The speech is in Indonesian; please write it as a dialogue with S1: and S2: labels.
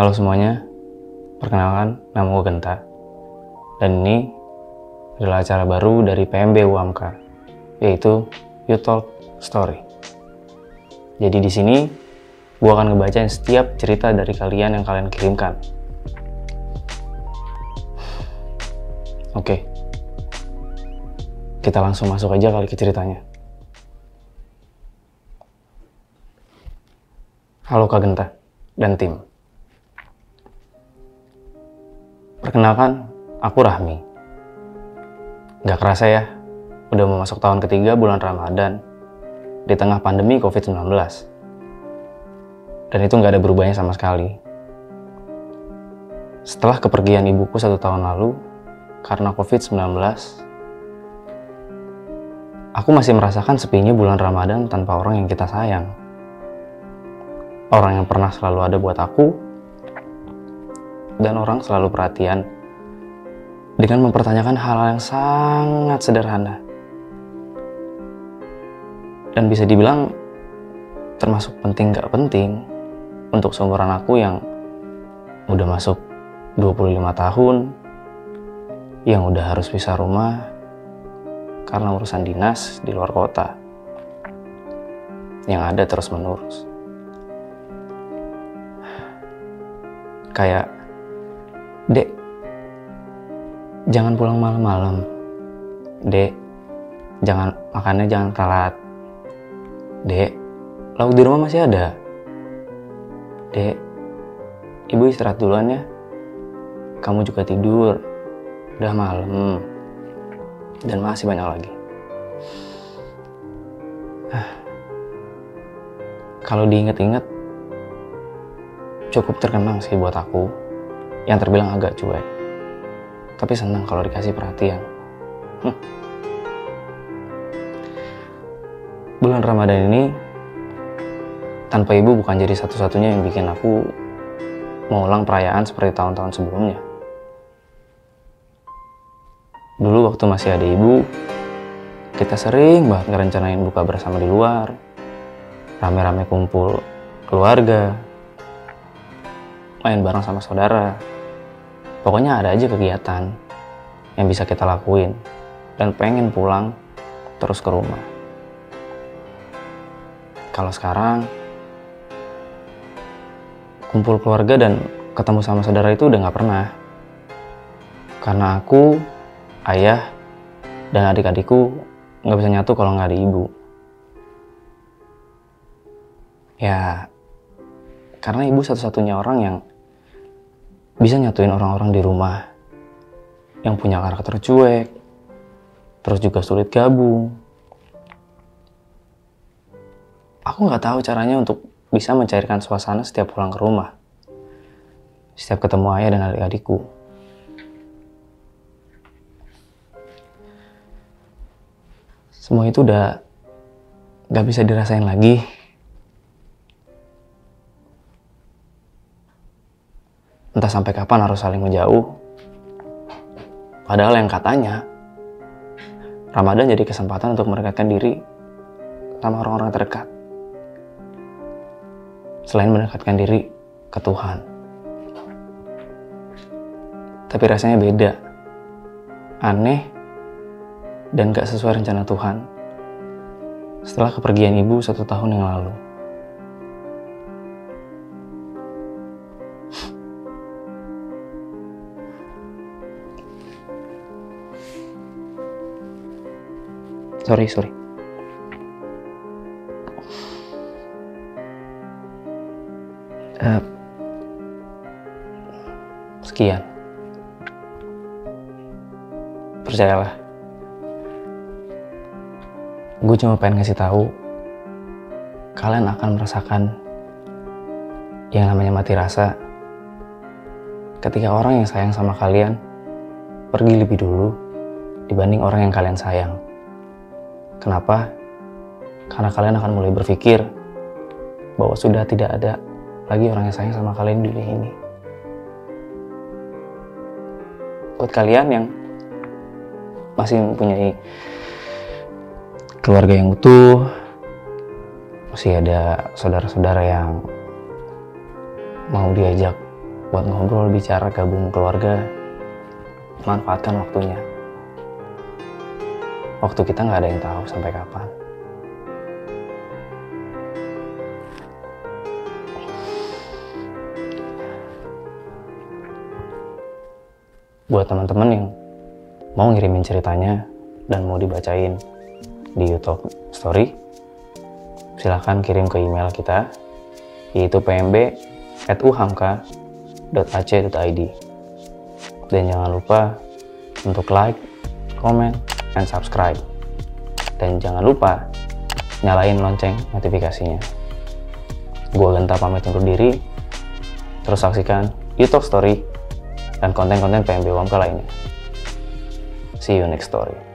S1: Halo semuanya, perkenalkan nama gue Genta. Dan ini adalah acara baru dari PMB UAMK, yaitu You Talk Story. Jadi di sini gue akan ngebacain setiap cerita dari kalian yang kalian kirimkan. Oke, kita langsung masuk aja kali ke ceritanya. Halo Kak Genta dan tim. Perkenalkan, aku Rahmi. Gak kerasa ya, udah mau masuk tahun ketiga bulan Ramadan di tengah pandemi COVID-19. Dan itu gak ada berubahnya sama sekali. Setelah kepergian ibuku satu tahun lalu, karena COVID-19, aku masih merasakan sepinya bulan Ramadan tanpa orang yang kita sayang. Orang yang pernah selalu ada buat aku, dan orang selalu perhatian dengan mempertanyakan hal yang sangat sederhana. Dan bisa dibilang termasuk penting gak penting untuk seumuran aku yang udah masuk 25 tahun, yang udah harus pisah rumah karena urusan dinas di luar kota yang ada terus menerus. Kayak, Dek, jangan pulang malam-malam. Dek, jangan makannya jangan telat. Dek, lauk di rumah masih ada. Dek, ibu istirahat duluan ya. Kamu juga tidur. Udah malam. Dan masih banyak lagi. Kalau diinget-inget, cukup terkenang sih buat aku yang terbilang agak cuek. Tapi senang kalau dikasih perhatian. Hm. Bulan Ramadan ini tanpa ibu bukan jadi satu-satunya yang bikin aku mengulang perayaan seperti tahun-tahun sebelumnya. Dulu waktu masih ada ibu, kita sering banget ngerencanain buka bersama di luar, rame-rame kumpul keluarga, main bareng sama saudara. Pokoknya ada aja kegiatan yang bisa kita lakuin dan pengen pulang terus ke rumah. Kalau sekarang kumpul keluarga dan ketemu sama saudara itu udah nggak pernah. Karena aku, ayah, dan adik-adikku nggak bisa nyatu kalau nggak ada ibu. Ya, karena ibu satu-satunya orang yang bisa nyatuin orang-orang di rumah yang punya karakter cuek, terus juga sulit gabung. Aku nggak tahu caranya untuk bisa mencairkan suasana setiap pulang ke rumah, setiap ketemu ayah dan adik-adikku. Semua itu udah gak bisa dirasain lagi entah sampai kapan harus saling menjauh. Padahal yang katanya Ramadan jadi kesempatan untuk mendekatkan diri sama orang-orang terdekat. Selain mendekatkan diri ke Tuhan. Tapi rasanya beda. Aneh dan gak sesuai rencana Tuhan. Setelah kepergian ibu satu tahun yang lalu. Sorry sorry. Uh, sekian. Percayalah. Gue cuma pengen ngasih tahu kalian akan merasakan yang namanya mati rasa ketika orang yang sayang sama kalian pergi lebih dulu dibanding orang yang kalian sayang. Kenapa? Karena kalian akan mulai berpikir bahwa sudah tidak ada lagi orang yang sayang sama kalian di dunia ini. Buat kalian yang masih mempunyai keluarga yang utuh, masih ada saudara-saudara yang mau diajak buat ngobrol, bicara, gabung keluarga, manfaatkan waktunya. Waktu kita nggak ada yang tahu sampai kapan. Buat teman-teman yang mau ngirimin ceritanya dan mau dibacain di YouTube Story, silahkan kirim ke email kita yaitu pmb@uhamka.ac.id. Dan jangan lupa untuk like, comment, and subscribe. Dan jangan lupa nyalain lonceng notifikasinya. Gue Genta pamit undur diri. Terus saksikan YouTube Story dan konten-konten PMB Wamka lainnya. See you next story.